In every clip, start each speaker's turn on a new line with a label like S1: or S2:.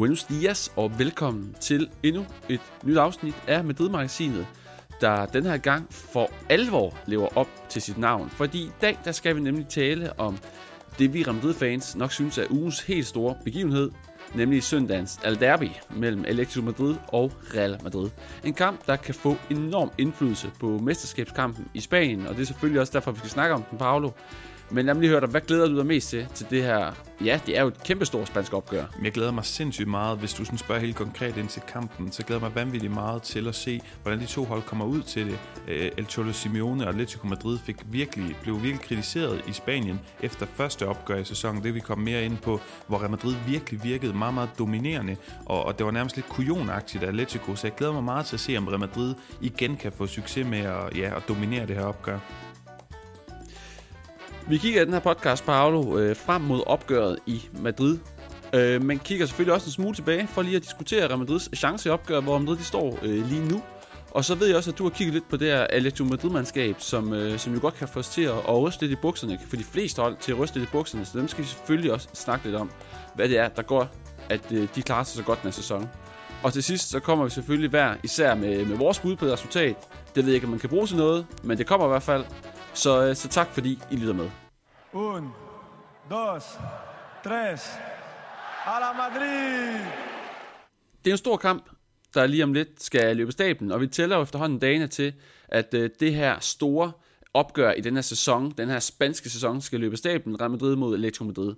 S1: Buenos dias og velkommen til endnu et nyt afsnit af Madrid-magasinet, der den her gang for alvor lever op til sit navn. Fordi i dag der skal vi nemlig tale om det, vi Real Madrid-fans nok synes er ugens helt store begivenhed, nemlig søndagens Al Derby mellem Atletico Madrid og Real Madrid. En kamp, der kan få enorm indflydelse på mesterskabskampen i Spanien, og det er selvfølgelig også derfor, vi skal snakke om den, Paolo. Men lad mig lige høre dig, hvad glæder du dig mest til, til det her? Ja, det er jo et kæmpestort spansk opgør.
S2: Jeg glæder mig sindssygt meget, hvis du sådan spørger helt konkret ind til kampen, så glæder jeg mig vanvittigt meget til at se, hvordan de to hold kommer ud til det. Øh, El Cholo Simeone og Atletico Madrid fik virkelig, blev virkelig kritiseret i Spanien efter første opgør i sæsonen. Det vi kom mere ind på, hvor Real Madrid virkelig virkede meget, meget dominerende, og, og det var nærmest lidt kujonagtigt af Atletico, så jeg glæder mig meget til at se, om Real Madrid igen kan få succes med at, ja, at dominere det her opgør.
S1: Vi kigger i den her podcast, Paolo, øh, frem mod opgøret i Madrid. Øh, men kigger selvfølgelig også en smule tilbage for lige at diskutere Real Madrids chance i opgøret, hvor Madrid de står øh, lige nu. Og så ved jeg også, at du har kigget lidt på det her Atletico Madrid-mandskab, som, øh, som jo godt kan få os til at, at ryste lidt i bukserne, for de fleste hold til at ryste lidt i bukserne, så dem skal vi selvfølgelig også snakke lidt om, hvad det er, der går, at øh, de klarer sig så godt den her sæson. Og til sidst, så kommer vi selvfølgelig hver især med, med vores bud på det resultat. Det ved jeg ikke, om man kan bruge til noget, men det kommer i hvert fald. Så, øh, så tak fordi I lytter med.
S3: Un, dos, tres. A la Madrid!
S1: Det er en stor kamp, der lige om lidt skal løbe stablen, og vi tæller jo efterhånden dagene til, at øh, det her store opgør i den her sæson, den her spanske sæson, skal løbe stablen, Real Madrid mod Atletico Madrid.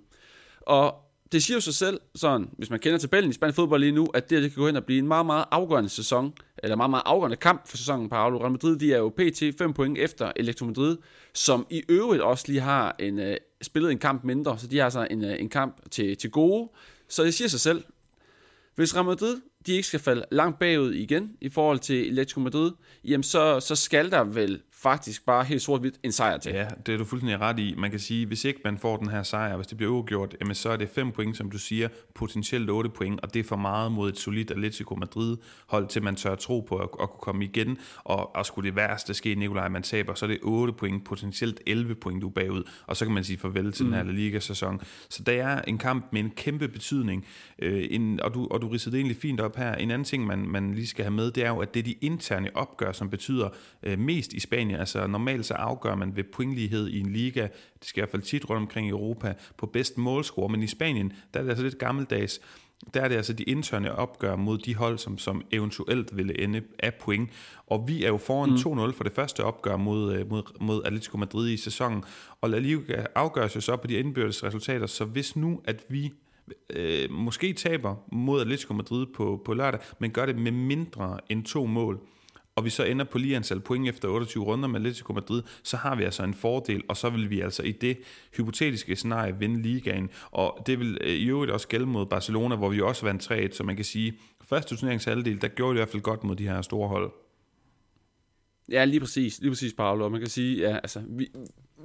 S1: Og det siger jo sig selv, sådan, hvis man kender tabellen i spansk fodbold lige nu, at det, det kan gå hen og blive en meget, meget afgørende sæson, eller meget, meget afgørende kamp for sæsonen, Paolo. Real Madrid, de er jo pt. 5 point efter Atletico Madrid, som i øvrigt også lige har en, uh, spillet en kamp mindre, så de har altså en, uh, en kamp til, til gode. Så det siger sig selv, hvis Real Madrid de ikke skal falde langt bagud igen i forhold til Atletico Madrid, jamen så, så skal der vel faktisk bare helt sort-hvidt en sejr til.
S2: Ja, det er du fuldstændig ret i. Man kan sige, hvis ikke man får den her sejr, hvis det bliver uafgjort, jamen så er det 5 point, som du siger, potentielt 8 point, og det er for meget mod et solidt Atletico Madrid-hold, til man tør tro på at, at kunne komme igen, og, og skulle det værste ske, Nikolaj, man taber, så er det 8 point, potentielt 11 point, du er bagud, og så kan man sige farvel til mm. den her La Liga-sæson. Så det er en kamp med en kæmpe betydning, øh, en, og, du, og du ridsede det egentlig fint op her. En anden ting, man, man lige skal have med, det er jo, at det er de interne opgør, som betyder øh, mest i Spanien, Spanien. Altså normalt så afgør man ved pointlighed i en liga, det skal i hvert fald tit rundt omkring i Europa, på bedst målscore, men i Spanien, der er det altså lidt gammeldags. Der er det altså de interne opgør mod de hold, som, som eventuelt ville ende af point. Og vi er jo foran mm. 2-0 for det første opgør mod, øh, mod, mod Atletico Madrid i sæsonen. Og La Liga afgøres jo så på de indbyrdes resultater, så hvis nu, at vi øh, måske taber mod Atletico Madrid på, på lørdag, men gør det med mindre end to mål, og vi så ender på lige antal point efter 28 runder med Atletico Madrid, så har vi altså en fordel, og så vil vi altså i det hypotetiske scenarie vinde ligaen. Og det vil øh, i øvrigt også gælde mod Barcelona, hvor vi også vandt 3-1, så man kan sige, første turneringshalvdel, der gjorde det i hvert fald godt mod de her store hold.
S1: Ja, lige præcis, lige præcis, Paolo. Man kan sige, ja, altså, vi,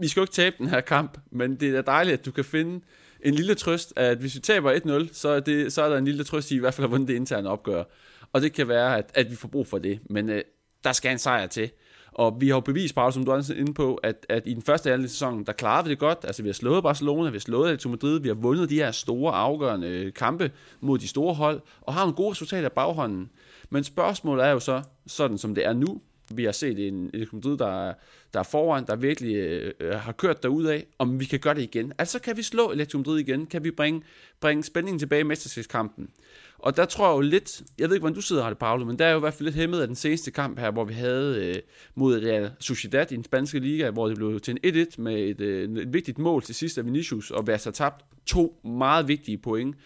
S1: vi skal jo ikke tabe den her kamp, men det er dejligt, at du kan finde en lille trøst, at hvis vi taber 1-0, så er, det, så er der en lille trøst i, i hvert fald at vundet det interne opgør. Og det kan være, at, at vi får brug for det. Men øh, der skal en sejr til. Og vi har jo bevist, Paul, som du er inde på, at, at i den første halvdel af sæsonen, der klarede vi det godt. Altså, vi har slået Barcelona, vi har slået Atletico Madrid, vi har vundet de her store, afgørende øh, kampe mod de store hold, og har en god resultat af baghånden. Men spørgsmålet er jo så, sådan som det er nu, vi har set en Atletico Madrid, der, der er foran, der virkelig øh, øh har kørt derud af, om vi kan gøre det igen. Altså kan vi slå Atletico Madrid igen? Kan vi bringe, bringe spændingen tilbage i mesterskabskampen? Og der tror jeg jo lidt, jeg ved ikke, hvordan du sidder her, Paolo, men der er jo i hvert fald lidt hæmmet af den seneste kamp her, hvor vi havde øh, mod Real Sociedad i den spanske liga, hvor det blev til en 1-1 med et, øh, et vigtigt mål til sidst af Vinicius, og Versa tabt to meget vigtige point.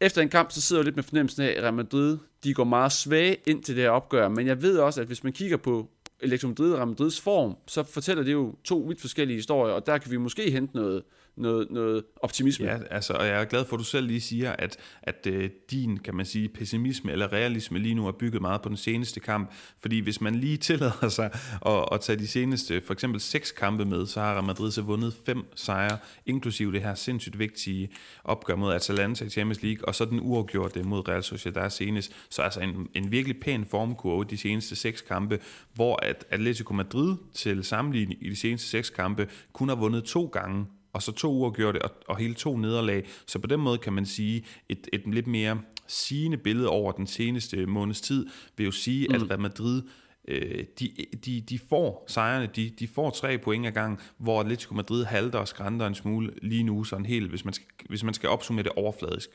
S1: Efter en kamp, så sidder jeg lidt med fornemmelsen af, at Real Madrid, de går meget svage ind til det her opgør, men jeg ved også, at hvis man kigger på Elektro Madrid og Real Madrids form, så fortæller det jo to vidt forskellige historier, og der kan vi måske hente noget, noget, noget optimisme.
S2: Ja, altså, og jeg er glad for, at du selv lige siger, at, at øh, din, kan man sige, pessimisme eller realisme lige nu er bygget meget på den seneste kamp. Fordi hvis man lige tillader sig at, at tage de seneste, for eksempel seks kampe med, så har Real Madrid så vundet fem sejre, inklusive det her sindssygt vigtige opgør mod Atalanta i Champions League, og så den uafgjorte mod Real Sociedad senest. Så altså en, en virkelig pæn formkurve de seneste seks kampe, hvor at Atletico Madrid til sammenligning i de seneste seks kampe kun har vundet to gange og så to uger gjorde det, og, og hele to nederlag. Så på den måde kan man sige et, et lidt mere sigende billede over den seneste måneds tid, vil jo sige, mm. at Real Madrid øh, de, de, de får sejrene, de, de får tre point ad gang, hvor Atletico Madrid halter og skrænter en smule lige nu, sådan helt, hvis man skal, hvis man skal opsummere det overfladisk.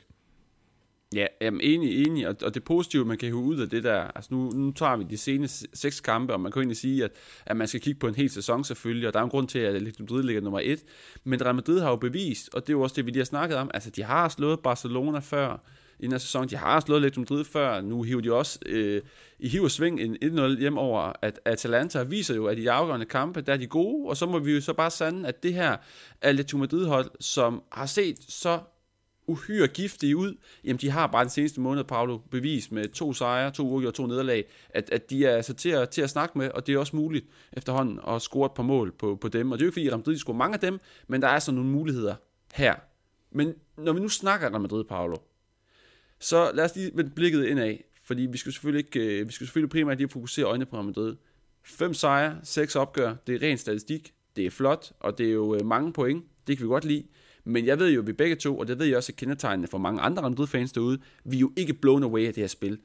S1: Ja, jamen enig, enig, og, og det positive, man kan hive ud af det der, altså nu, nu tager vi de seneste seks kampe, og man kan jo egentlig sige, at, at man skal kigge på en hel sæson selvfølgelig, og der er en grund til, at Atletico Madrid ligger nummer et, men Real Madrid har jo bevist, og det er jo også det, vi lige har snakket om, altså de har slået Barcelona før, i den her sæson, de har slået Atletico Madrid før, nu hiver de også øh, i hiver sving en 1-0 hjem over, at Atalanta viser jo, at i de afgørende kampe, der er de gode, og så må vi jo så bare sande, at det her Atletico Madrid-hold, som har set så uhyre giftige ud, jamen de har bare den seneste måned, Paolo, bevis med to sejre, to uger og to nederlag, at, at de er altså til at, til at snakke med, og det er også muligt efterhånden at score et par mål på, på dem. Og det er jo ikke fordi, at Real Madrid scorer mange af dem, men der er så nogle muligheder her. Men når vi nu snakker Real Madrid, Paolo, så lad os lige vende blikket indad, fordi vi skal selvfølgelig, ikke, øh, vi skal selvfølgelig primært lige fokusere øjnene på Real Madrid. Fem sejre, seks opgør, det er ren statistik, det er flot, og det er jo øh, mange point, det kan vi godt lide. Men jeg ved jo, at vi begge to, og det ved jeg også, er kendetegnende for mange andre Real fans derude, vi er jo ikke blown away af det her spil.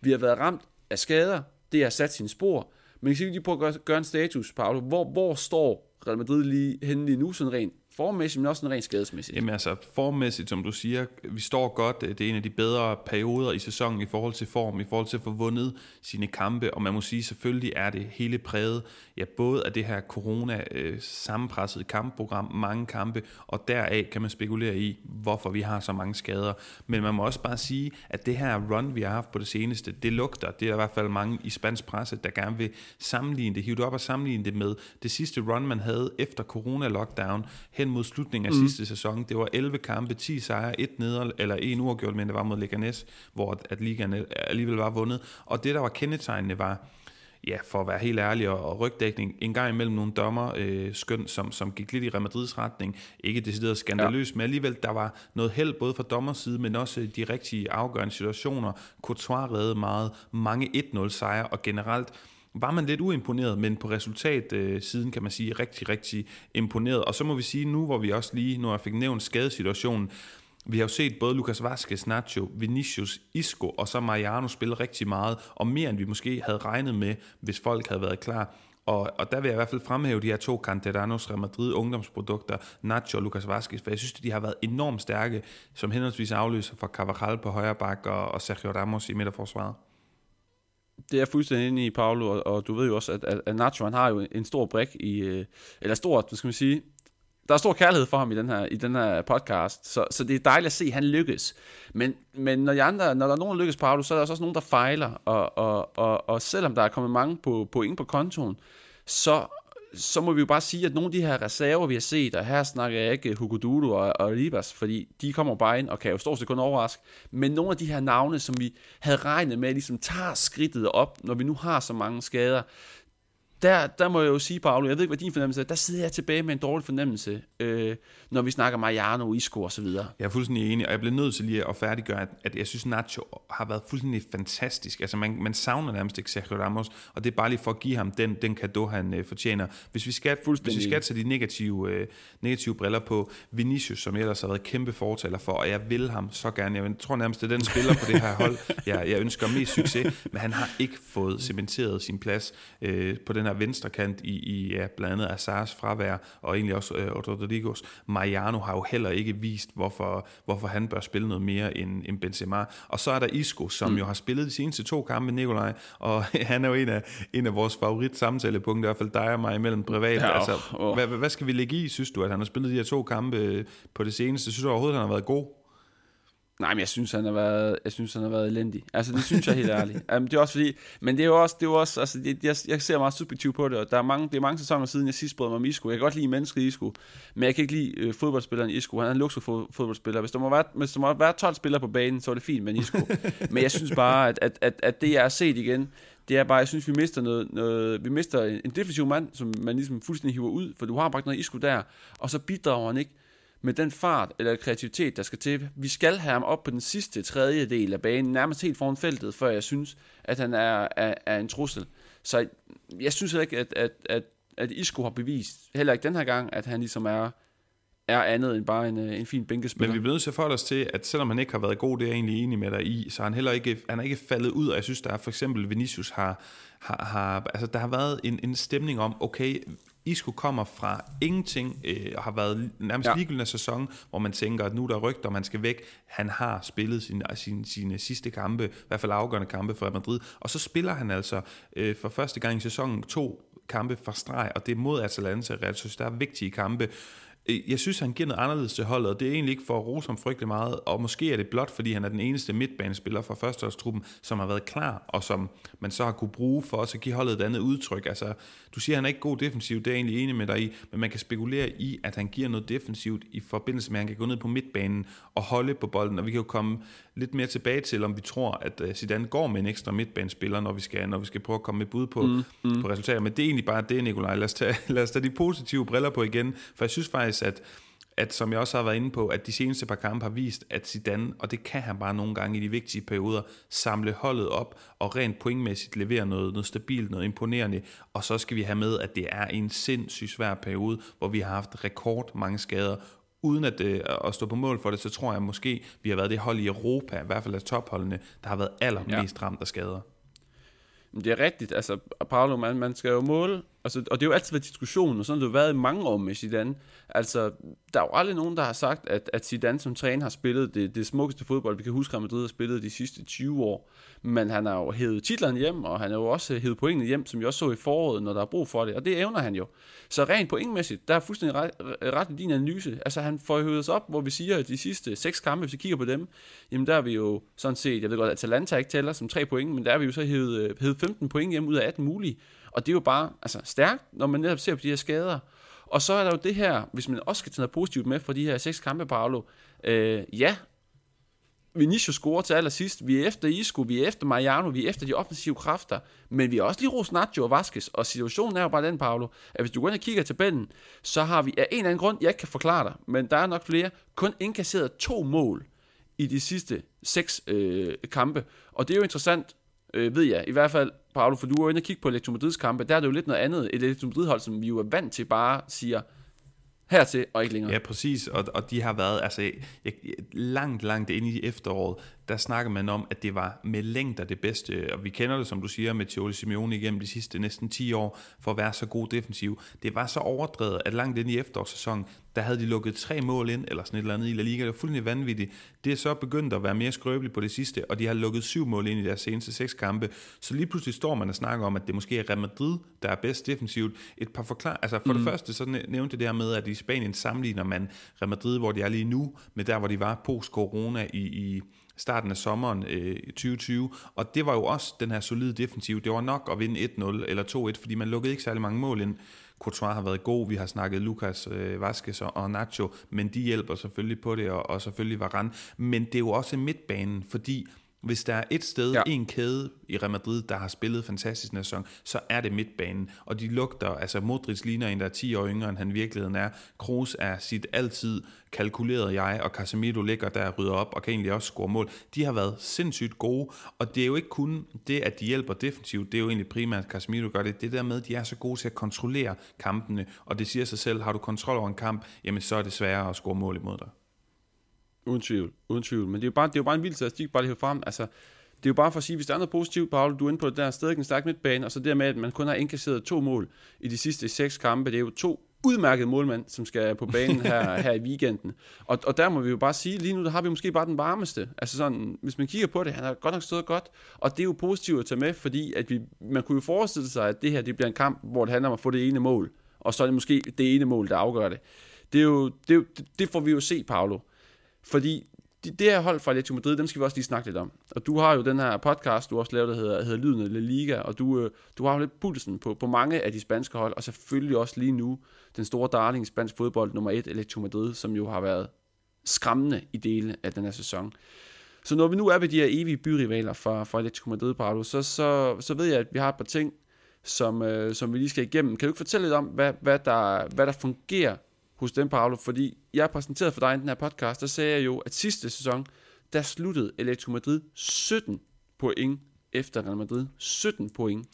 S1: Vi har været ramt af skader, det har sat sine spor, men jeg vi lige prøve at gøre, gøre en status, Paolo. Hvor, hvor står Real Madrid lige henne lige nu, sådan rent Formmæssigt, men også sådan rent skadesmæssigt.
S2: Jamen altså, formmæssigt, som du siger, vi står godt. Det er en af de bedre perioder i sæsonen i forhold til form, i forhold til at få vundet sine kampe. Og man må sige, selvfølgelig er det hele præget, ja, både af det her corona-sammenpressede øh, kampprogram, mange kampe, og deraf kan man spekulere i, hvorfor vi har så mange skader. Men man må også bare sige, at det her run, vi har haft på det seneste, det lugter. Det er i hvert fald mange i spansk presse, der gerne vil sammenligne det, hive det op og sammenligne det med det sidste run, man havde efter corona-lockdown, hen mod slutningen af mm. sidste sæson. Det var 11 kampe, 10 sejre, et neder, eller en uafgjort, men det var mod Leganes, hvor at ligaen alligevel var vundet. Og det, der var kendetegnende, var, ja, for at være helt ærlig, og, og rygdækning, en gang imellem nogle dommer øh, skøn, som, som gik lidt i Real Madrids retning. Ikke decideret skandaløst, ja. men alligevel, der var noget held både fra dommers side, men også de rigtige afgørende situationer. Courtois redde meget, mange 1-0 sejre, og generelt var man lidt uimponeret, men på resultatsiden øh, kan man sige rigtig, rigtig imponeret. Og så må vi sige nu, hvor vi også lige, når jeg fik nævnt skadesituationen, vi har jo set både Lucas Vazquez, Nacho, Vinicius, Isco og så Mariano spille rigtig meget, og mere end vi måske havde regnet med, hvis folk havde været klar. Og, og der vil jeg i hvert fald fremhæve de her to Canteranos Real Madrid ungdomsprodukter, Nacho og Lucas Vazquez, for jeg synes, at de har været enormt stærke, som henholdsvis afløser for Carvajal på højre bak og, og Sergio Ramos i midterforsvaret.
S1: Det er fuldstændig inde i, Paolo, og, og du ved jo også, at, at, at Nacho han har jo en stor brik i, øh, eller stor, hvad skal man sige, der er stor kærlighed for ham i den her, i den her podcast, så, så det er dejligt at se, at han lykkes. Men, men når, de andre, når der er nogen, der lykkes, Paolo, så er der også nogen, der fejler, og, og, og, og selvom der er kommet mange på, point på kontoen, så så må vi jo bare sige, at nogle af de her reserver, vi har set, og her snakker jeg ikke Hugo Dudu og, og Libas, fordi de kommer bare ind og kan jo stort set kun overraske, men nogle af de her navne, som vi havde regnet med, ligesom tager skridtet op, når vi nu har så mange skader, der, der må jeg jo sige, Paolo, jeg ved ikke, hvad din fornemmelse er, der sidder jeg tilbage med en dårlig fornemmelse, øh, når vi snakker Mariano, Isco og så videre.
S2: Jeg er fuldstændig enig, og jeg bliver nødt til lige at færdiggøre, at, at jeg synes, Nacho har været fuldstændig fantastisk. Altså, man, man savner nærmest ikke Sergio Ramos, og det er bare lige for at give ham den, den kado, han øh, fortjener. Hvis vi skal, hvis vi skal tage de negative, øh, negative briller på, Vinicius, som jeg ellers har været kæmpe fortaler for, og jeg vil ham så gerne. Jeg tror nærmest, det er den spiller på det her hold, jeg, jeg ønsker mest succes, men han har ikke fået cementeret sin plads øh, på den her venstre kant i, i ja, blandt andet Azars fravær, og egentlig også øh, Rodrigos. Mariano har jo heller ikke vist, hvorfor, hvorfor han bør spille noget mere end, end Benzema. Og så er der Isco, som mm. jo har spillet de seneste to kampe med Nikolaj, og han er jo en af, en af vores favorit samtalepunkter, i hvert fald dig og mig imellem privat. Ja, altså, oh. hvad, hvad skal vi lægge i, synes du, at han har spillet de her to kampe på det seneste? Synes du overhovedet, at han har været god?
S1: Nej, men jeg synes, han har været, jeg synes, han har været elendig. Altså, det synes jeg helt ærligt. Um, det er også fordi, men det er jo også, det er jo også altså, det, jeg, jeg, ser meget subjektivt på det, og der er mange, det er mange sæsoner siden, jeg sidst brød mig om Isco. Jeg kan godt lide mennesket Isco, men jeg kan ikke lide øh, fodboldspilleren Isco. Han er en luksus fodboldspiller. Hvis der, må være, hvis der må være 12 spillere på banen, så er det fint med Isco. men jeg synes bare, at, at, at, at det, jeg har set igen, det er bare, jeg synes, vi mister noget, noget vi mister en defensiv mand, som man ligesom fuldstændig hiver ud, for du har bare noget Isco der, og så bidrager han ikke med den fart eller kreativitet, der skal til. Vi skal have ham op på den sidste tredje del af banen, nærmest helt foran feltet, før jeg synes, at han er, er, er en trussel. Så jeg synes ikke, at, at, at, at Isco har bevist, heller ikke den her gang, at han ligesom er er andet end bare en, øh, en fin bænkespiller.
S2: Men vi bliver nødt til at forholde os til, at selvom han ikke har været god, det er jeg egentlig enig med dig i, så han heller ikke, han er ikke faldet ud, og jeg synes, der er for eksempel Vinicius har, har, har altså der har været en, en stemning om, okay, Isco kommer fra ingenting, øh, og har været nærmest ja. ligegyldig af sæson, hvor man tænker, at nu er der rygter, man skal væk. Han har spillet sin, sin, sine sidste kampe, i hvert fald afgørende kampe for Madrid, og så spiller han altså øh, for første gang i sæsonen to kampe fra streg, og det er mod Atalanta, Real der er vigtige kampe. Øh, jeg synes, han giver noget anderledes til holdet, og det er egentlig ikke for at rose ham frygtelig meget, og måske er det blot, fordi han er den eneste midtbanespiller fra førsteårstruppen, som har været klar, og som man så har kunne bruge for også at give holdet et andet udtryk. Altså, du siger, at han er ikke god defensivt, det er jeg egentlig enig med dig i, men man kan spekulere i, at han giver noget defensivt i forbindelse med, at han kan gå ned på midtbanen og holde på bolden, og vi kan jo komme lidt mere tilbage til, om vi tror, at øh, Zidane går med en ekstra midtbanespiller, når vi skal, når vi skal prøve at komme med bud på, mm, mm. på resultater. Men det er egentlig bare det, Nikolaj. Lad os, tage, lad os tage de positive briller på igen, for jeg synes faktisk, at at som jeg også har været inde på, at de seneste par kampe har vist, at Zidane, og det kan han bare nogle gange i de vigtige perioder, samle holdet op og rent pointmæssigt levere noget, noget stabilt, noget imponerende. Og så skal vi have med, at det er en sindssygt svær periode, hvor vi har haft rekord mange skader, uden at, øh, at stå på mål for det, så tror jeg måske, vi har været det hold i Europa, i hvert fald af topholdene, der har været allermest ja. ramt af skader.
S1: Det er rigtigt, altså Paolo, man, man skal jo måle, altså, og det er jo altid været diskussion, og sådan har det jo været i mange år med Zidane. Altså, der er jo aldrig nogen, der har sagt, at, at Zidane som træner har spillet det, det smukkeste fodbold, vi kan huske, at Madrid har spillet de sidste 20 år. Men han har jo hævet titlerne hjem, og han har jo også hævet pointene hjem, som vi også så i foråret, når der er brug for det, og det evner han jo. Så rent pointmæssigt, der er fuldstændig ret, ret i din analyse. Altså, han får hævet os op, hvor vi siger, at de sidste seks kampe, hvis vi kigger på dem, jamen der er vi jo sådan set, jeg ved godt, at Atalanta ikke tæller som tre point, men der er vi jo så hævet, øh, hævet 15 point hjem ud af 18 mulige. Og det er jo bare altså, stærkt, når man netop ser på de her skader. Og så er der jo det her, hvis man også skal tage noget positivt med for de her seks kampe, Paolo. Øh, ja, Vinicius scorer til allersidst. Vi er efter Isco, vi er efter Mariano, vi er efter de offensive kræfter. Men vi er også lige Ros og Vasquez. Og situationen er jo bare den, Paolo, at hvis du går ind og kigger til tabellen, så har vi af en eller anden grund, jeg ikke kan forklare dig, men der er nok flere, kun indkasseret to mål i de sidste seks øh, kampe. Og det er jo interessant, øh, ved jeg. I hvert fald, Paolo, for du er inde og kigge på Electro Madrids kampe, der er det jo lidt noget andet. Et Electro Madrid-hold, som vi jo er vant til bare siger, hertil og ikke længere.
S2: Ja, præcis, og, og de har været altså, jeg, langt, langt inde i efteråret, der snakker man om, at det var med længder det bedste, og vi kender det, som du siger, med Thioli Simeone igennem de sidste næsten 10 år, for at være så god defensiv. Det var så overdrevet, at langt ind i efterårssæsonen, der havde de lukket tre mål ind, eller sådan et eller andet i La Liga. Det var fuldstændig vanvittigt. Det er så begyndt at være mere skrøbeligt på det sidste, og de har lukket syv mål ind i deres seneste seks kampe. Så lige pludselig står man og snakker om, at det måske er Real Madrid, der er bedst defensivt. Et par forklar altså for mm. det første, så nævnte det her med, at i Spanien sammenligner man Real Madrid, hvor de er lige nu, med der, hvor de var post-corona i, i starten af sommeren øh, 2020, og det var jo også den her solide defensiv. Det var nok at vinde 1-0 eller 2-1, fordi man lukkede ikke særlig mange mål ind. Courtois har været god, vi har snakket Lucas øh, Vasquez og, og Nacho, men de hjælper selvfølgelig på det, og, og selvfølgelig Varane. Men det er jo også midtbanen, fordi hvis der er et sted, ja. en kæde i Real Madrid, der har spillet fantastisk næste sæson, så er det midtbanen. Og de lugter, altså Modric ligner en, der er 10 år yngre, end han i virkeligheden er. Kroos er sit altid kalkuleret jeg, og Casemiro ligger der og rydder op, og kan egentlig også score mål. De har været sindssygt gode, og det er jo ikke kun det, at de hjælper defensivt, det er jo egentlig primært, at Casemiro gør det. Det der med, at de er så gode til at kontrollere kampene, og det siger sig selv, har du kontrol over en kamp, jamen så er det sværere at score mål imod dig.
S1: Uden tvivl, uden tvivl. Men det er jo bare, det er jo bare en vild statistik, bare lige frem. Altså, det er jo bare for at sige, hvis der er noget positivt, Paul, du er inde på det der stadig en stærk midtbane, og så det med, at man kun har indkasseret to mål i de sidste seks kampe, det er jo to udmærkede målmænd, som skal på banen her, her i weekenden. Og, og der må vi jo bare sige, lige nu der har vi måske bare den varmeste. Altså sådan, hvis man kigger på det, han har godt nok stået godt, og det er jo positivt at tage med, fordi at vi, man kunne jo forestille sig, at det her det bliver en kamp, hvor det handler om at få det ene mål, og så er det måske det ene mål, der afgør det. Det, er jo, det, er jo, det får vi jo se, Paolo. Fordi det her hold fra Atletico Madrid, dem skal vi også lige snakke lidt om. Og du har jo den her podcast, du også lavet, der hedder, hedder Lyden af La Liga, og du, øh, du har jo lidt pulsen på, på mange af de spanske hold, og selvfølgelig også lige nu den store darling i spansk fodbold, nummer et, Atletico Madrid, som jo har været skræmmende i dele af den her sæson. Så når vi nu er ved de her evige byrivaler fra, fra Atletico Madrid, Paolo, så, så, så ved jeg, at vi har et par ting, som, øh, som vi lige skal igennem. Kan du ikke fortælle lidt om, hvad, hvad, der, hvad der fungerer hos dem, Paolo, fordi jeg præsenterede for dig i den her podcast, der sagde jeg jo, at sidste sæson, der sluttede Atletico Madrid 17 point efter Real Madrid. 17 point.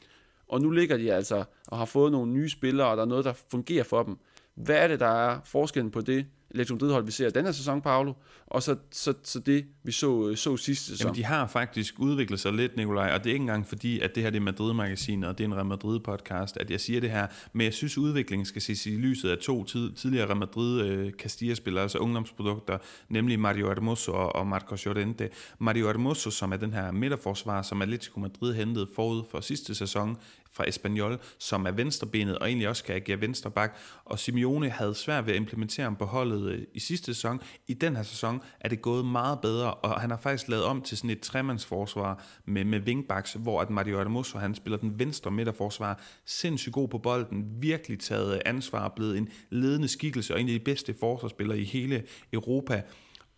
S1: Og nu ligger de altså og har fået nogle nye spillere, og der er noget, der fungerer for dem. Hvad er det, der er forskellen på det, Atletico Madrid-hold, vi ser den her sæson, Paolo, og så, så, så det, vi så, øh, så sidste sæson.
S2: Jamen, de har faktisk udviklet sig lidt, Nikolaj, og det er ikke engang fordi, at det her det er Madrid-magasinet, og det er en Real Madrid-podcast, at jeg siger det her, men jeg synes, udviklingen skal ses i lyset af to tid, tidligere Real Madrid-Castilla-spillere, øh, altså ungdomsprodukter, nemlig Mario Hermoso og, og Marcos Llorente. Mario Hermoso, som er den her midterforsvar, som Atletico Madrid hentede forud for sidste sæson, fra Espanyol, som er venstrebenet og egentlig også kan agere venstreback. Og Simeone havde svært ved at implementere ham på holdet øh, i sidste sæson. I den her sæson er det gået meget bedre, og han har faktisk lavet om til sådan et tremandsforsvar med, med wingbacks, hvor at Mario Hermoso, han spiller den venstre midterforsvar, sindssygt god på bolden, virkelig taget øh, ansvar, blevet en ledende skikkelse og en af de bedste forsvarsspillere i hele Europa.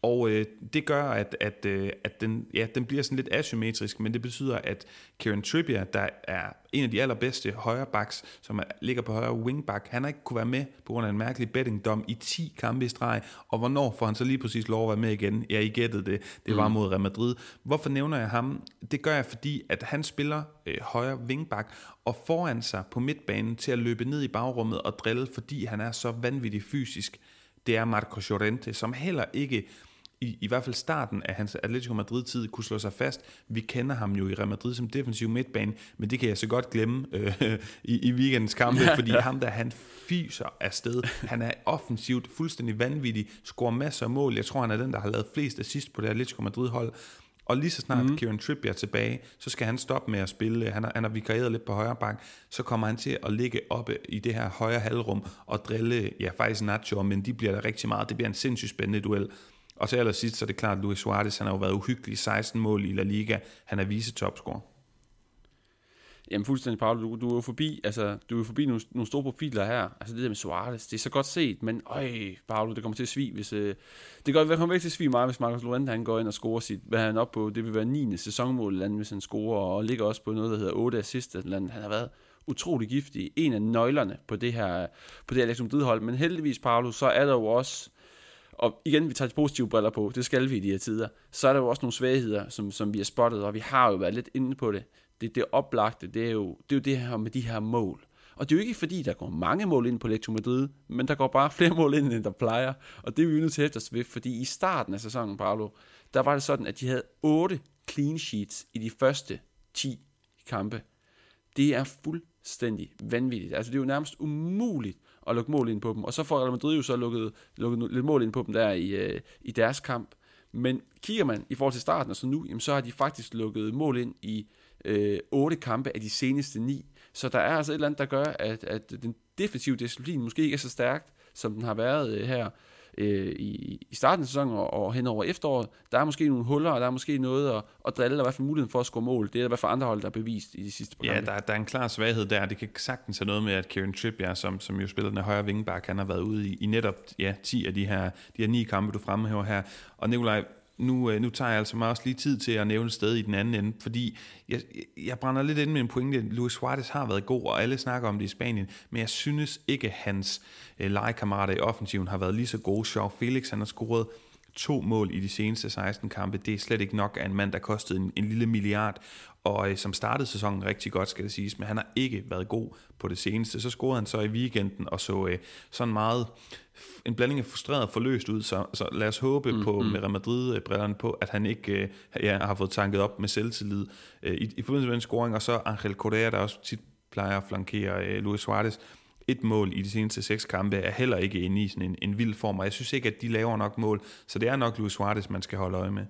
S2: Og øh, det gør, at, at, øh, at den, ja, den bliver sådan lidt asymmetrisk, men det betyder, at Kieran Trippier, der er en af de allerbedste højre backs, som er, ligger på højre wingback, han har ikke kunne være med på grund af en mærkelig bettingdom i 10 kampe i streg, og hvornår får han så lige præcis lov at være med igen? Ja, I gættede det. Det var mm. mod Real Madrid. Hvorfor nævner jeg ham? Det gør jeg, fordi at han spiller øh, højre wingback, og foran sig på midtbanen til at løbe ned i bagrummet og drille, fordi han er så vanvittigt fysisk. Det er Marco Llorente, som heller ikke i, i hvert fald starten af hans Atletico Madrid-tid kunne slå sig fast. Vi kender ham jo i Real Madrid som defensiv midtbane, men det kan jeg så godt glemme øh, i, i weekendens kampe, ja, fordi ja. ham der, han fyser afsted. Han er offensivt fuldstændig vanvittig, scorer masser af mål. Jeg tror, han er den, der har lavet flest assist på det Atletico Madrid-hold. Og lige så snart mm. Kieran Trippier er tilbage, så skal han stoppe med at spille. Han har, han har vikarieret lidt på højre bak. Så kommer han til at ligge oppe i det her højre halvrum og drille, ja faktisk Nacho, men de bliver der rigtig meget. Det bliver en sindssygt spændende duel. Og til allersidst, så er det klart, at Luis Suarez, han har jo været uhyggelig 16 mål i La Liga. Han er vise topscorer.
S1: Jamen fuldstændig, Paolo. Du, du er jo forbi, altså, du er forbi nogle, nogle store profiler her. Altså det der med Suarez, det er så godt set, men øj, Paolo, det kommer til at svige, hvis... Øh, det går, kommer ikke til at svige meget, hvis Marcos Llorente han går ind og scorer sit, hvad han op på, det vil være 9. sæsonmål eller andet, hvis han scorer, og ligger også på noget, der hedder 8 assist eller andet. Han har været utrolig giftig, en af nøglerne på det her, på det her Alex hold, men heldigvis, Paolo, så er der jo også og igen, vi tager de positive briller på, det skal vi i de her tider, så er der jo også nogle svagheder, som, som vi har spottet, og vi har jo været lidt inde på det. Det, det oplagte, det er, jo, det er jo det her med de her mål. Og det er jo ikke fordi, der går mange mål ind på Lecto Madrid, men der går bare flere mål ind, end der plejer. Og det er vi jo nødt til at os ved, fordi i starten af sæsonen, Paolo, der var det sådan, at de havde 8 clean sheets i de første 10 kampe. Det er fuldstændig vanvittigt. Altså det er jo nærmest umuligt og lukke mål ind på dem. Og så får Real Madrid jo så lukket, lukket lidt mål ind på dem der i, øh, i deres kamp. Men kigger man i forhold til starten og så nu, jamen, så har de faktisk lukket mål ind i øh, 8 kampe af de seneste 9. Så der er altså et eller andet, der gør, at, at den defensive disciplin måske ikke er så stærkt, som den har været øh, her øh, i, i starten af sæsonen og, og hen over efteråret. Der er måske nogle huller, og der er måske noget at, at drille, der i hvert fald muligheden for at score mål. Det er i hvert fald andre hold, der er bevist i de sidste par
S2: Ja, der, der er en klar svaghed der. Det kan sagtens have noget med, at Kieran Trippier, som, som jo spiller den højre vingeback, han har været ude i, i netop ja, 10 af de her, de her ni kampe, du fremhæver her. Og Nikolaj, nu, øh, nu tager jeg altså mig også lige tid til at nævne et sted i den anden ende, fordi jeg, jeg brænder lidt ind med en pointe. Luis Suarez har været god, og alle snakker om det i Spanien, men jeg synes ikke, at hans øh, legekammerater i offensiven har været lige så gode. Joao Felix, han har scoret to mål i de seneste 16 kampe. Det er slet ikke nok af en mand, der kostede en, en lille milliard, og øh, som startede sæsonen rigtig godt, skal det siges, men han har ikke været god på det seneste. Så scorede han så i weekenden, og så øh, sådan meget en blanding af frustreret og forløst ud, så, så lad os håbe mm, på mm. med Real Madrid-brillerne på, at han ikke øh, ja, har fået tanket op med selvtillid øh, i, i forbindelse med en scoring, og så Angel Correa, der også tit plejer at flankere øh, Luis Suarez, et mål i de seneste seks kampe er heller ikke inde i sådan en, en vild form, og jeg synes ikke, at de laver nok mål, så det er nok Luis Suarez, man skal holde øje med.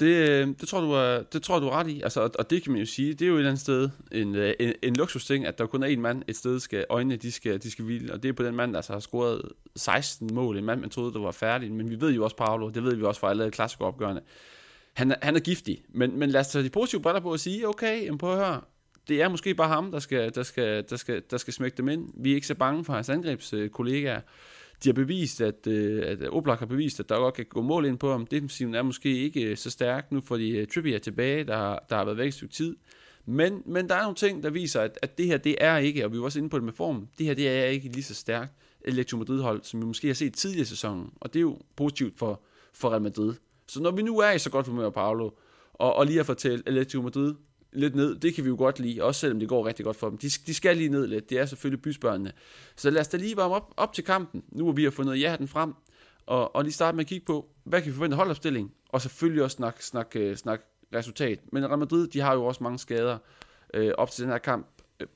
S1: Det, øh, det, tror du er, det tror du er ret i, altså, og, og det kan man jo sige, det er jo et eller andet sted en, øh, en, en, luksus ting, at der kun er en mand et sted, skal øjnene de skal, de skal hvile, og det er på den mand, der altså har scoret 16 mål, en mand, man troede, der var færdig, men vi ved jo også, Paolo, det ved vi også fra alle klassikeropgørende, han, han er giftig, men, men lad os tage de positive briller på og sige, okay, jamen prøv at høre, det er måske bare ham, der skal, der skal, der skal, der skal smække dem ind. Vi er ikke så bange for hans angrebskollegaer. De har bevist, at, øh, at Oblak har bevist, at der godt kan gå mål ind på ham. Defensiven er måske ikke øh, så stærk nu, fordi øh, Trippier er tilbage, der, der har været væk et stykke tid. Men, men der er nogle ting, der viser, at, at det her, det er ikke, og vi var også inde på det med form, det her, det er ikke lige så stærkt Electro Madrid-hold, som vi måske har set tidligere i sæsonen. Og det er jo positivt for, for Real Madrid. Så når vi nu er i så godt humør, Paolo, og, og lige har fortalt Electro Madrid lidt ned, det kan vi jo godt lide, også selvom det går rigtig godt for dem. De, de skal lige ned lidt, det er selvfølgelig bysbørnene. Så lad os da lige varme op, op til kampen, nu hvor vi har fundet ja den frem, og, og lige starte med at kigge på, hvad kan vi forvente holdopstilling, og selvfølgelig også snak, snak, snak, snak resultat. Men Real Madrid, de har jo også mange skader øh, op til den her kamp,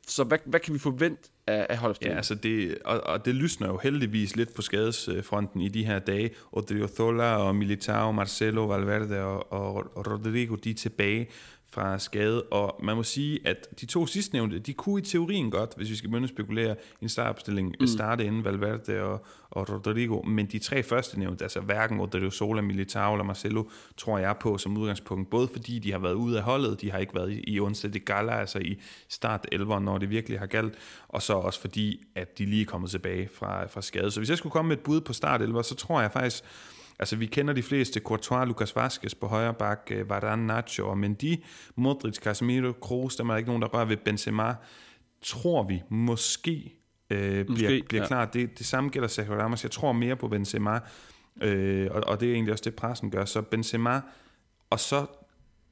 S1: så hvad, hvad kan vi forvente af, af holdopstillingen?
S2: Ja, altså det, og, og det lysner jo heldigvis lidt på skadesfronten i de her dage. Odriozola og Militao, Marcelo, Valverde og, og, og Rodrigo, de er tilbage fra skade, og man må sige, at de to sidstnævnte, de kunne i teorien godt, hvis vi skal begynde at spekulere, en startopstilling, mm. starte inden Valverde og, og Rodrigo, men de tre første nævnte, altså hverken Rodrigo Sola, Militao eller Marcelo, tror jeg på som udgangspunkt, både fordi de har været ude af holdet, de har ikke været i, i de Gala, altså i start 11, når det virkelig har galt, og så også fordi, at de lige er kommet tilbage fra, fra skade. Så hvis jeg skulle komme med et bud på start 11, så tror jeg faktisk, Altså, vi kender de fleste. Courtois, Lucas Vazquez på højre bak, øh, Varane, Nacho og Mendy. Modric, Casemiro, Kroos, der er ikke nogen, der rører ved Benzema. Tror vi måske, øh, måske bliver, bliver ja. klar. Det, det samme gælder Sergio Ramos. Jeg tror mere på Benzema, øh, og, og det er egentlig også det, pressen gør. Så Benzema, og så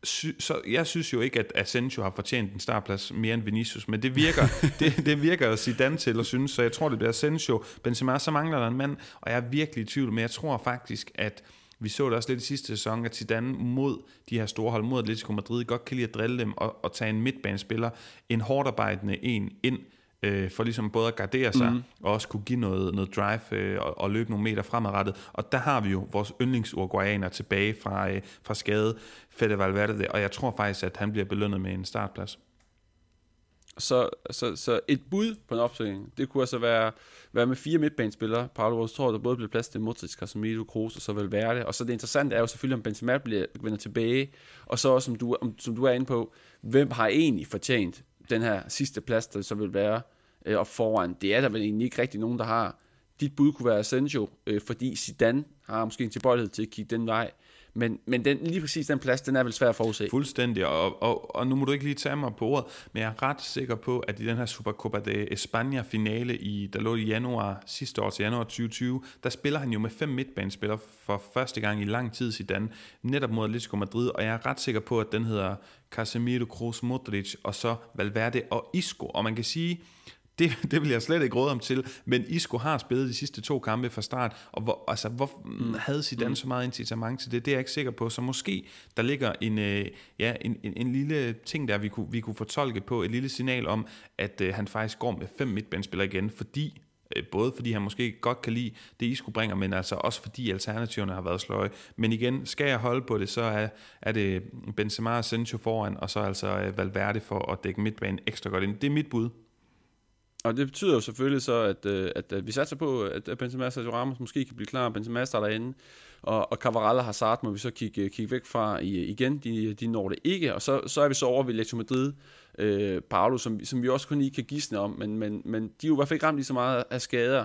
S2: sy, så jeg synes jo ikke, at Asensio har fortjent en startplads mere end Vinicius, men det virker, det, det virker Zidane til at synes, så jeg tror, det bliver Asensio. Benzema, så mangler der en mand, og jeg er virkelig i tvivl, men jeg tror faktisk, at vi så det også lidt i sidste sæson, at Zidane mod de her store hold, mod Atletico Madrid, godt kan lide at drille dem og, og tage en midtbanespiller, en hårdarbejdende en ind, øh, for ligesom både at gardere sig, mm. og også kunne give noget, noget drive øh, og, og løbe nogle meter fremadrettet. Og der har vi jo vores yndlingsurguayaner tilbage fra, øh, fra skade, Fede Valverde, og jeg tror faktisk, at han bliver belønnet med en startplads.
S1: Så, så, så et bud på en opstilling, det kunne altså være, være med fire midtbanespillere. Paolo tror, der både bliver plads til Modric, Casemiro, Kroos og så Valverde. Og så det interessante er jo selvfølgelig, om Benzema bliver, vender tilbage. Og så også, som du, om, som du er inde på, hvem har egentlig fortjent den her sidste plads, der så vil være øh, op foran. Det er der vel egentlig ikke rigtig nogen, der har. Dit bud kunne være Asensio, øh, fordi Zidane har måske en tilbøjelighed til at kigge den vej. Men, men den, lige præcis den plads, den er vel svær at forudse.
S2: Fuldstændig, og, og, og nu må du ikke lige tage mig på ordet, men jeg er ret sikker på, at i den her Supercopa de España finale, i, der lå i januar sidste år til januar 2020, der spiller han jo med fem midtbanespillere for første gang i lang tid Dan, netop mod Atletico Madrid, og jeg er ret sikker på, at den hedder Casemiro, Kroos, Modric, og så Valverde og Isco, og man kan sige, det, det vil jeg slet ikke råde om til, men Isco har spillet de sidste to kampe fra start, og hvor, altså, hvor mm. havde Zidane mm. så meget incitament til det? Det er jeg ikke sikker på, så måske der ligger en, øh, ja, en, en, en lille ting der, vi kunne, vi kunne fortolke på, et lille signal om, at øh, han faktisk går med fem midtbanespillere igen, fordi øh, både fordi han måske godt kan lide det, Isco bringer, men altså også fordi alternativerne har været sløje. Men igen, skal jeg holde på det, så er, er det Benzema og Sancho foran, og så altså øh, Valverde for at dække midtbanen ekstra godt ind. Det er mit bud.
S1: Og det betyder jo selvfølgelig så, at, øh, at, at vi satser på, at Benzema og Sergio Ramos måske kan blive klar. Benzema starter inde, og, og Cavarella og Hazard må vi så kigge, kigge væk fra i, igen. De, de når det ikke, og så, så er vi så over ved Atletico Madrid, øh, Paolo, som, som vi også kun lige kan gisne om, men, men, men de er jo i hvert fald ikke ramt lige så meget af skader,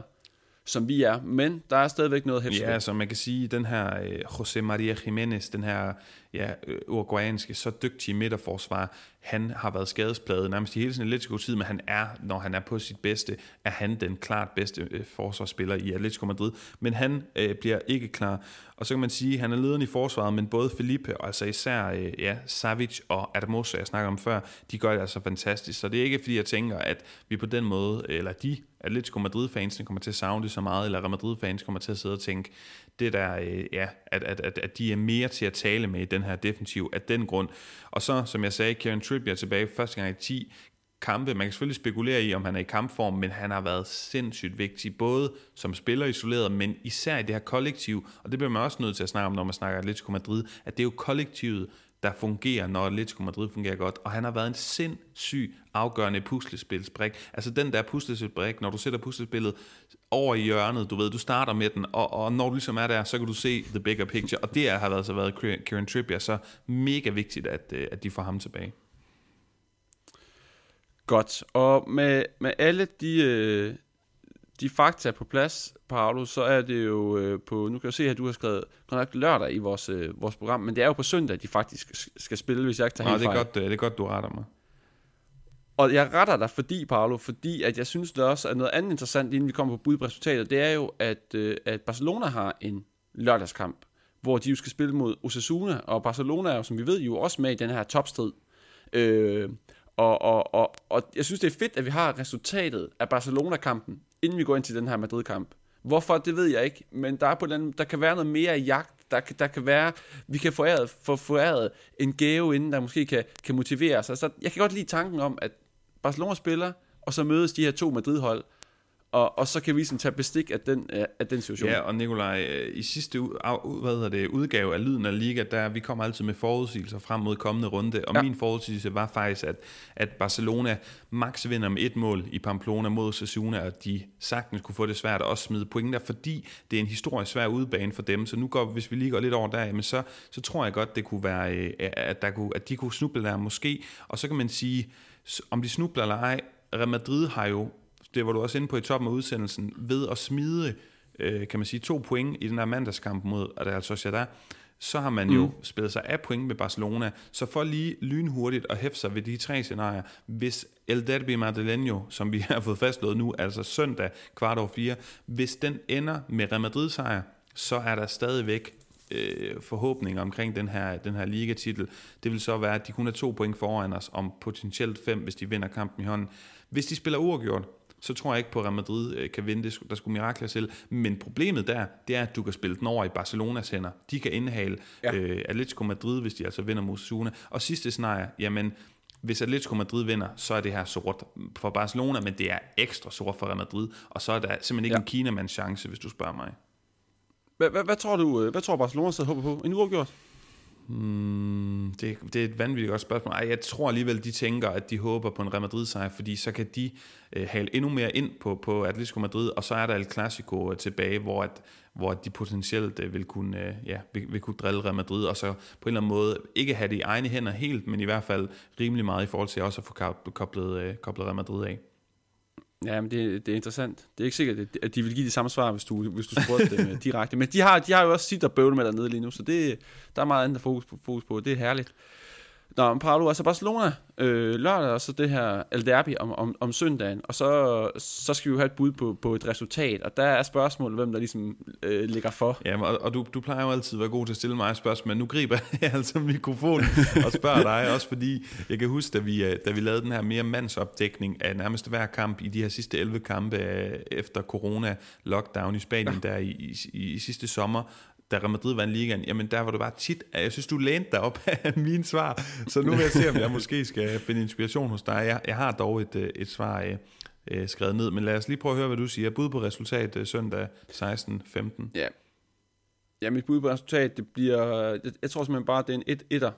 S1: som vi er, men der er stadigvæk noget hæftigt.
S2: Ja, så man kan sige, den her øh, José María Jiménez, den her ja, uruguayanske, så dygtige midterforsvar, han har været skadespladet nærmest i hele sin Atletico tid, men han er, når han er på sit bedste, er han den klart bedste øh, forsvarsspiller i Atletico Madrid. Men han øh, bliver ikke klar. Og så kan man sige, at han er lederen i forsvaret, men både Felipe, og altså især øh, ja, Savic og Adamosa, jeg snakker om før, de gør det altså fantastisk. Så det er ikke fordi, jeg tænker, at vi på den måde, eller de Atletico Madrid-fansene kommer til at savne det så meget, eller Real Madrid-fans kommer til at sidde og tænke, det der, øh, ja, at, at, at, at de er mere til at tale med i den her defensiv af den grund. Og så, som jeg sagde, Kieran Trippier tilbage første gang i 10 kampe. Man kan selvfølgelig spekulere i, om han er i kampform, men han har været sindssygt vigtig, både som spiller isoleret, men især i det her kollektiv, og det bliver man også nødt til at snakke om, når man snakker Atletico Madrid, at det er jo kollektivet, der fungerer, når Atletico Madrid fungerer godt. Og han har været en sindssyg afgørende puslespilsbrik. Altså den der puslespilsbrik, når du sætter puslespillet over i hjørnet, du ved, du starter med den, og, og når du ligesom er der, så kan du se the bigger picture. Og det har altså været Kieran Trippier så mega vigtigt, at, øh, at de får ham tilbage.
S1: Godt. Og med, med alle de, øh, de fakta på plads, Paolo, så er det jo øh, på, nu kan jeg se, at du har skrevet nok lørdag i vores, øh, vores program, men det er jo på søndag, de faktisk skal spille, hvis jeg ikke tager
S2: Nå,
S1: helt
S2: det er,
S1: fejl.
S2: godt, det er godt, du retter mig.
S1: Og jeg retter dig, fordi, Paolo, fordi at jeg synes, det også er noget andet interessant, inden vi kommer på bud på resultatet, det er jo, at, øh, at Barcelona har en lørdagskamp, hvor de jo skal spille mod Osasuna, og Barcelona er jo, som vi ved, jo også med i den her topstrid Øh, og, og, og, og jeg synes, det er fedt, at vi har resultatet af Barcelona-kampen, inden vi går ind til den her Madrid-kamp. Hvorfor, det ved jeg ikke, men der, er på den, der kan være noget mere jagt, der, der kan være, vi kan få æret, få foræret en gave inden, der måske kan, kan motivere os. Altså, jeg kan godt lide tanken om, at Barcelona spiller, og så mødes de her to Madrid-hold, og, og så kan vi sådan tage bestik af den, af den situation.
S2: Ja, og Nikolaj, øh, i sidste hvad hedder det, udgave af Lyden af Liga, der vi kommer altid med forudsigelser frem mod kommende runde, og ja. min forudsigelse var faktisk, at, at Barcelona max vinder med et mål i Pamplona mod Sassuna, og de sagtens kunne få det svært at også smide point der, fordi det er en historisk svær udbane for dem, så nu går, hvis vi lige går lidt over der, men så, så tror jeg godt, det kunne være, øh, at, der kunne, at de kunne snuble der måske, og så kan man sige, om de snubler eller ej, Real Madrid har jo det var du også inde på i toppen af udsendelsen, ved at smide, øh, kan man sige, to point i den her mandagskamp mod Real Sociedad, så har man jo mm. spillet sig af point med Barcelona. Så for lige lynhurtigt at hæfte sig ved de tre scenarier, hvis El Derby Madrileño, som vi har fået fastslået nu, altså søndag kvart over fire, hvis den ender med Real Madrid sejr, så er der stadigvæk øh, forhåbninger omkring den her, den her ligatitel. Det vil så være, at de kun er to point foran os, om potentielt fem, hvis de vinder kampen i hånden. Hvis de spiller uafgjort, så tror jeg ikke på, at Real Madrid øh, kan vinde. Der skulle mirakler til. Men problemet der, det er, at du kan spille den over i Barcelonas hænder. De kan indhale ja. øh, Atletico Madrid, hvis de altså vinder mod Osasuna. Og sidste scenarie, jamen, hvis Atletico Madrid vinder, så er det her sort for Barcelona, men det er ekstra sort for Real Madrid. Og så er der simpelthen ikke ja. en Kinamands chance, hvis du spørger mig.
S1: Hvad tror du, øh, hvad tror Barcelona så håber på? En uafgjort?
S2: Hmm, det, det er et vanvittigt godt spørgsmål. Ej, jeg tror alligevel, de tænker, at de håber på en Real Madrid-sejr, fordi så kan de øh, hale endnu mere ind på, på Atletico Madrid, og så er der El Clasico øh, tilbage, hvor, at, hvor de potentielt øh, vil, kunne, øh, ja, vil, vil kunne drille Real Madrid, og så på en eller anden måde ikke have det i egne hænder helt, men i hvert fald rimelig meget i forhold til også at få koblet, øh, koblet Real Madrid af.
S1: Ja, men det, det er interessant. Det er ikke sikkert, at de vil give de samme svar, hvis du, hvis du spurgte dem øh, direkte. Men de har, de har jo også sit og bøvle med dernede lige nu, så det, der er meget andet fokus på, fokus på. Det er herligt. Nå, men Paolo, altså Barcelona øh, lørdag, og så det her El Derby om, om, om søndagen, og så, så skal vi jo have et bud på, på et resultat, og der er spørgsmålet, hvem der ligesom øh, ligger for.
S2: Ja, og, og du, du plejer jo altid at være god til at stille mig spørgsmål, men nu griber jeg altså mikrofonen og spørger dig, også fordi jeg kan huske, da vi, øh, da vi lavede den her mere mandsopdækning af nærmest hver kamp i de her sidste 11 kampe øh, efter corona-lockdown i Spanien ja. der i, i, i sidste sommer, da Real Madrid vandt ligaen, jamen der var du bare tit, jeg synes, du lænede dig op af mine svar, så nu vil jeg se, om jeg måske skal finde inspiration hos dig. Jeg, jeg har dog et, øh, et svar øh, øh, skrevet ned, men lad os lige prøve at høre, hvad du siger. Bud på resultat øh, søndag 16-15.
S1: Ja. ja, mit bud på resultat, det bliver, jeg, jeg tror simpelthen bare, det er en 1 1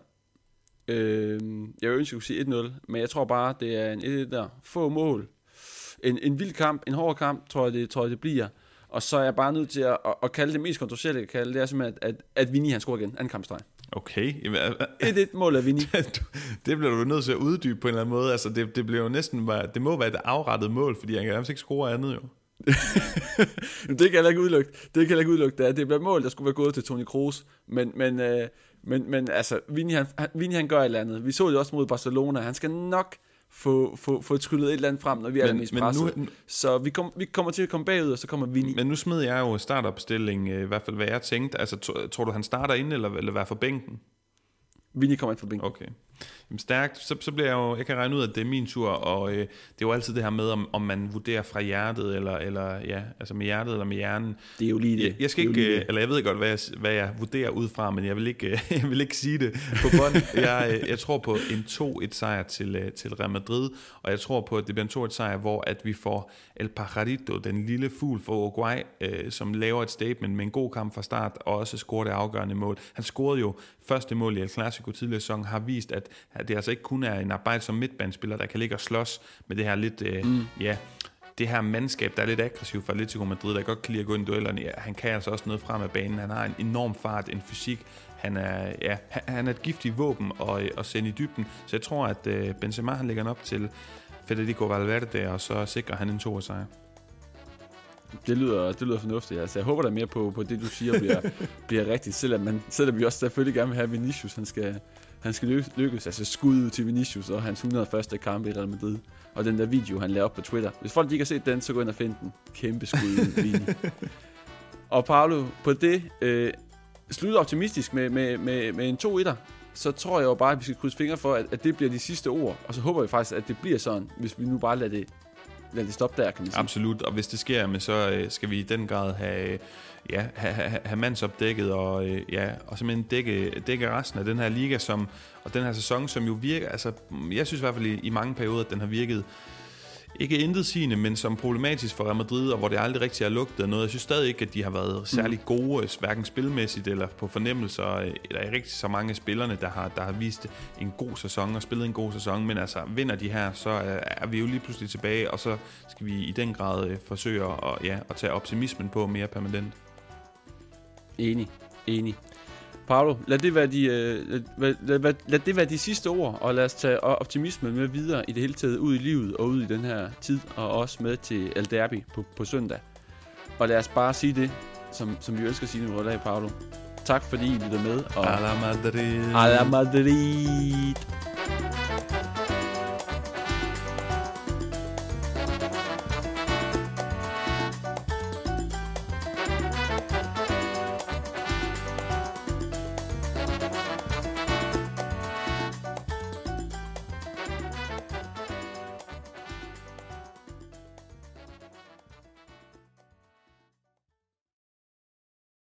S1: øh, Jeg ønsker, at kunne sige 1-0, men jeg tror bare, det er en 1 1 Få mål. En, en vild kamp, en hård kamp, tror jeg, det, tror jeg, det bliver. Og så er jeg bare nødt til at, at, at kalde det mest kontroversielle, jeg kan kalde det, er simpelthen, at, at, at Vinny han scorer igen, anden kampstreg.
S2: Okay.
S1: Et et mål af Vinny.
S2: det bliver du nødt til at uddybe på en eller anden måde. Altså, det, det, bliver jo næsten, det må være et afrettet mål, fordi han kan nærmest ikke score andet jo.
S1: det kan jeg ikke udelukke. Det kan jeg ikke udelukke. Det, det bliver mål, der skulle være gået til Toni Kroos. Men, men, øh, men, men altså, Vinny han, Vinny han gør et eller andet. Vi så det også mod Barcelona. Han skal nok få, få, få tryllet et eller andet frem, når vi er mest men Nu, så vi, kom, vi kommer til at komme bagud, og så kommer Vinny.
S2: Men nu smed jeg jo startopstilling, øh, i hvert fald hvad jeg tænkte. Altså, tror du, han starter ind, eller, eller hvad for bænken?
S1: Vinny kommer ind for bænken.
S2: Okay. Jamen, stærkt, så, så bliver jeg jo, jeg kan regne ud, at det er min tur, og øh, det er jo altid det her med, om, om man vurderer fra hjertet, eller, eller ja, altså med hjertet eller med hjernen.
S1: Det er jo lige det.
S2: Jeg, jeg skal
S1: det
S2: ikke, øh, eller jeg ved godt, hvad jeg, hvad jeg vurderer ud fra, men jeg vil ikke, jeg vil ikke sige det på bånd. jeg, øh, jeg tror på en 2-1 sejr til, øh, til Real Madrid, og jeg tror på, at det bliver en 2-1 sejr, hvor at vi får El Pajarito, den lille fugl for Uruguay, øh, som laver et statement med en god kamp fra start, og også scorer det afgørende mål. Han scorede jo første mål i El Clasico tidligere sæson, har vist, at det altså ikke kun er en arbejde som midtbanespiller, der kan ligge og slås med det her lidt, øh, mm. ja, det her mandskab, der er lidt aggressivt for Atletico Madrid, der godt kan lide at gå ind i duellerne. Ja, han kan altså også noget frem af banen. Han har en enorm fart, en fysik. Han er, ja, han er et giftigt våben at, at sende i dybden. Så jeg tror, at øh, Benzema han lægger op til Federico Valverde, og så sikrer han en to sejr.
S1: Det lyder, det lyder fornuftigt. Altså, jeg håber da mere på, på det, du siger, bliver, bliver rigtigt. Selvom, man, selvom vi også selvfølgelig gerne vil have Vinicius, han skal, han skal lykkes. Altså skud ud til Vinicius og hans 101. kamp i Real Madrid. Og den der video, han lavede op på Twitter. Hvis folk ikke har set den, så gå ind og find den. Kæmpe skud, Vini. og Paolo, på det, øh, slutter optimistisk med, med, med, med en 2-1'er så tror jeg jo bare, at vi skal krydse fingre for, at, at det bliver de sidste ord. Og så håber vi faktisk, at det bliver sådan, hvis vi nu bare lader det, lad det stoppe der, kan man sige.
S2: Absolut, og hvis det sker, jamen, så øh, skal vi i den grad have, øh, ja, have, have, have mandsopdækket og, øh, ja, og simpelthen dække, dække resten af den her liga som, og den her sæson, som jo virker, altså jeg synes i hvert fald i, i mange perioder, at den har virket ikke intet sigende, men som problematisk for Real Madrid, og hvor det aldrig rigtig har lugtet noget. Jeg synes stadig ikke, at de har været særlig gode, øh, hverken spilmæssigt eller på fornemmelser. Øh, Der er rigtig så mange af spillerne, der har, der har vist en god sæson og spillet en god sæson, men altså vinder de her, så er, er vi jo lige pludselig tilbage, og så skal vi i den grad øh, forsøge at, ja, at tage optimismen på mere permanent.
S1: Enig, enig. Paolo, lad det, være de, øh, lad, lad, lad, lad det være de sidste ord, og lad os tage optimismen med videre i det hele taget ud i livet og ud i den her tid, og også med til El Derby på, på søndag. Og lad os bare sige det, som, som vi ønsker at sige, vi af, Paolo. Tak fordi I lytter med. Og
S2: A la Madrid.
S1: A la Madrid.